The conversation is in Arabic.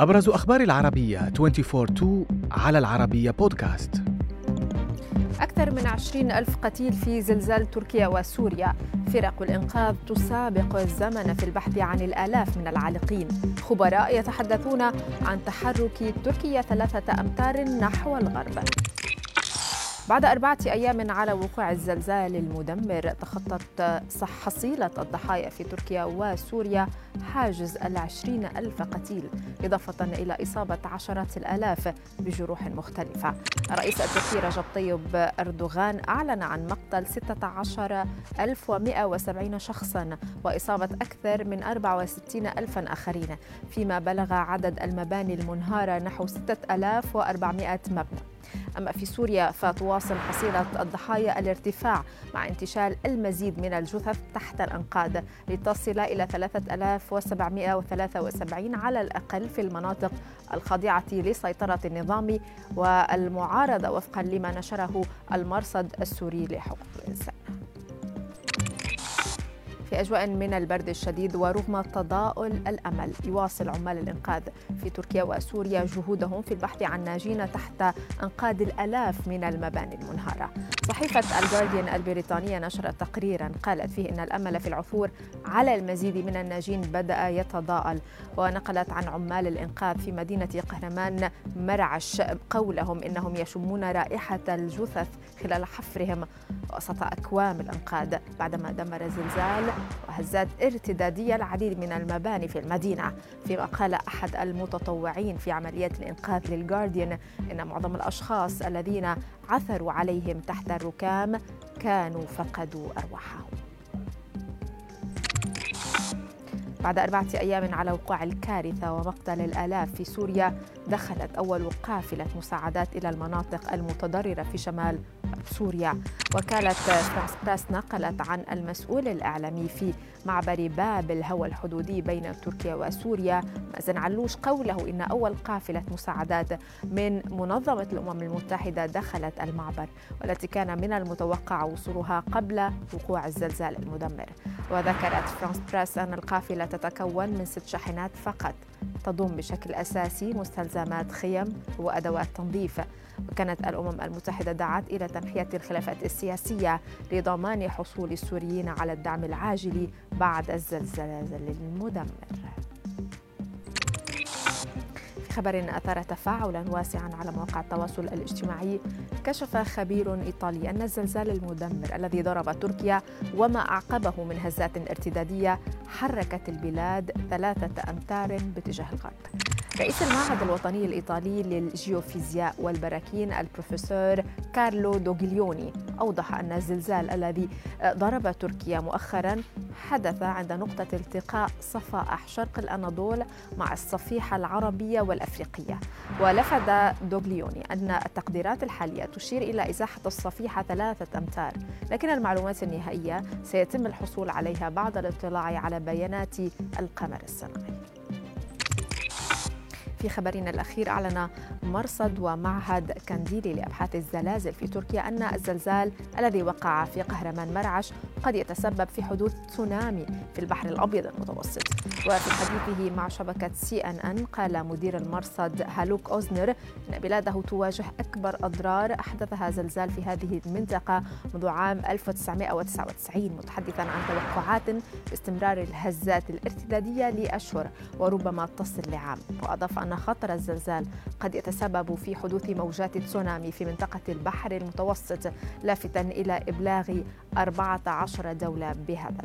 أبرز أخبار العربية 24 على العربية بودكاست أكثر من عشرين ألف قتيل في زلزال تركيا وسوريا. فرق الإنقاذ تسابق الزمن في البحث عن الآلاف من العالقين. خبراء يتحدثون عن تحرك تركيا ثلاثة أمتار نحو الغرب. بعد أربعة أيام على وقوع الزلزال المدمر تخطت حصيلة الضحايا في تركيا وسوريا حاجز العشرين ألف قتيل إضافة إلى إصابة عشرات الآلاف بجروح مختلفة. الرئيس التركي رجب طيب أردوغان أعلن عن مقتل 16170 شخصا وإصابة أكثر من 64 ألفا آخرين. فيما بلغ عدد المباني المنهارة نحو 6400 مبنى. أما في سوريا فتواصل حصيلة الضحايا الارتفاع مع انتشال المزيد من الجثث تحت الأنقاض لتصل إلى 3773 على الأقل في المناطق الخاضعة لسيطرة النظام والمعارضة وفقا لما نشره المرصد السوري لحقوق الإنسان. في أجواء من البرد الشديد ورغم تضاؤل الأمل. يواصل عمال الإنقاذ في تركيا وسوريا جهودهم في البحث عن ناجين تحت أنقاض الألاف من المباني المنهارة. صحيفة الجارديان البريطانية نشرت تقريرا قالت فيه إن الأمل في العثور على المزيد من الناجين بدأ يتضاءل ونقلت عن عمال الإنقاذ في مدينة قهرمان مرعش قولهم إنهم يشمون رائحة الجثث خلال حفرهم وسط أكوام الأنقاض بعدما دمر زلزال وهزات ارتدادية العديد من المباني في المدينة. فيما قال أحد المتطوعين في عمليات الإنقاذ للجارديان إن معظم الأشخاص الذين عثروا عليهم تحت الركام كانوا فقدوا أرواحهم. بعد أربعة أيام على وقوع الكارثة ومقتل الآلاف في سوريا دخلت أول قافلة مساعدات إلى المناطق المتضررة في شمال سوريا. وكالة فرانس براس نقلت عن المسؤول الإعلامي في معبر باب الهوى الحدودي بين تركيا وسوريا. مازن علوش قوله إن أول قافلة مساعدات من منظمة الأمم المتحدة دخلت المعبر والتي كان من المتوقع وصولها قبل وقوع الزلزال المدمر. وذكرت فرانس براس أن القافلة تتكون من ست شاحنات فقط تضم بشكل أساسي مستلزمات خيم وأدوات تنظيف. وكانت الأمم المتحدة دعت إلى تنحية الخلافات السياسية لضمان حصول السوريين على الدعم العاجل بعد الزلزال المدمر. خبر أثار تفاعلا واسعا على مواقع التواصل الاجتماعي كشف خبير إيطالي أن الزلزال المدمر الذي ضرب تركيا وما أعقبه من هزات ارتدادية حركت البلاد ثلاثة أمتار باتجاه الغرب. رئيس المعهد الوطني الإيطالي للجيوفيزياء والبراكين البروفيسور كارلو دوغليوني أوضح أن الزلزال الذي ضرب تركيا مؤخرا حدث عند نقطة التقاء صفائح شرق الأناضول مع الصفيحة العربية والأفريقية. ولفت دوغليوني أن التقديرات الحالية تشير إلى إزاحة الصفيحة ثلاثة أمتار لكن المعلومات النهائية سيتم الحصول عليها بعد الاطلاع على بيانات القمر الصناعي. في خبرنا الأخير أعلن مرصد ومعهد كانديلي لأبحاث الزلازل في تركيا أن الزلزال الذي وقع في قهرمان مرعش قد يتسبب في حدوث تسونامي في البحر الأبيض المتوسط. وفي حديثه مع شبكة سي أن أن قال مدير المرصد هالوك أوزنر أن بلاده تواجه أكبر أضرار أحدثها زلزال في هذه المنطقة منذ عام 1999 متحدثا عن توقعات باستمرار الهزات الارتدادية لأشهر وربما تصل لعام. وأضاف أن خطر الزلزال قد يتسبب في حدوث موجات تسونامي في منطقة البحر المتوسط لافتا إلى إبلاغ 14 دولة بهذا.